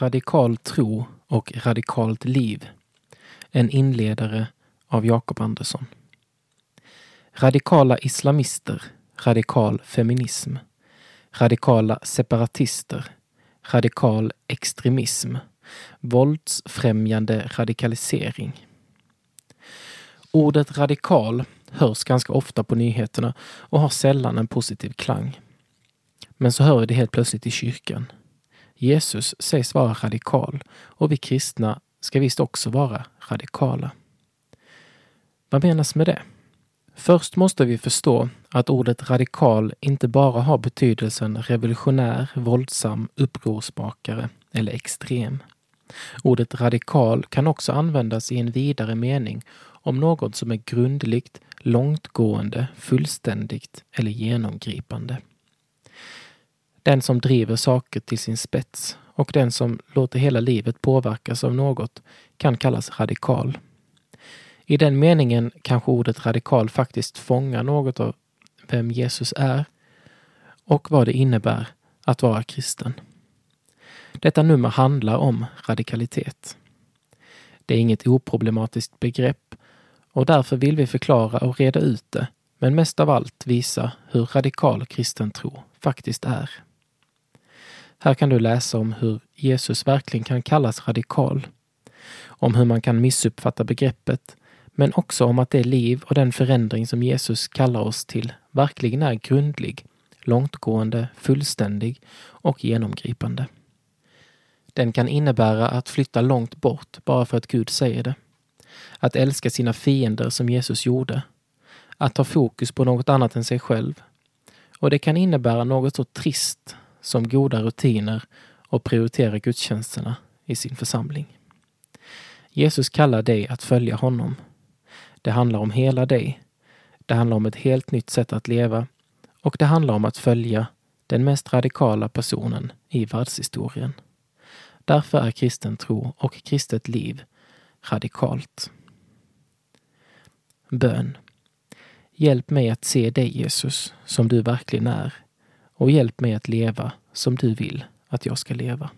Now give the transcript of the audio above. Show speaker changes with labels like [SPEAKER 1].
[SPEAKER 1] radikal tro och radikalt liv. En inledare av Jakob Andersson. Radikala islamister, radikal feminism. Radikala separatister, radikal extremism. Våldsfrämjande radikalisering. Ordet radikal hörs ganska ofta på nyheterna och har sällan en positiv klang. Men så hör vi det helt plötsligt i kyrkan. Jesus sägs vara radikal och vi kristna ska visst också vara radikala. Vad menas med det? Först måste vi förstå att ordet radikal inte bara har betydelsen revolutionär, våldsam, upprorsmakare eller extrem. Ordet radikal kan också användas i en vidare mening om något som är grundligt, långtgående, fullständigt eller genomgripande. Den som driver saker till sin spets och den som låter hela livet påverkas av något kan kallas radikal. I den meningen kanske ordet radikal faktiskt fångar något av vem Jesus är och vad det innebär att vara kristen. Detta nummer handlar om radikalitet. Det är inget oproblematiskt begrepp och därför vill vi förklara och reda ut det, men mest av allt visa hur radikal kristen tro faktiskt är. Här kan du läsa om hur Jesus verkligen kan kallas radikal, om hur man kan missuppfatta begreppet, men också om att det liv och den förändring som Jesus kallar oss till verkligen är grundlig, långtgående, fullständig och genomgripande. Den kan innebära att flytta långt bort bara för att Gud säger det. Att älska sina fiender som Jesus gjorde. Att ta fokus på något annat än sig själv. Och det kan innebära något så trist som goda rutiner och prioritera gudstjänsterna i sin församling. Jesus kallar dig att följa honom. Det handlar om hela dig. Det handlar om ett helt nytt sätt att leva och det handlar om att följa den mest radikala personen i världshistorien. Därför är kristen tro och kristet liv radikalt. Bön. Hjälp mig att se dig Jesus som du verkligen är och hjälp mig att leva som du vill att jag ska leva.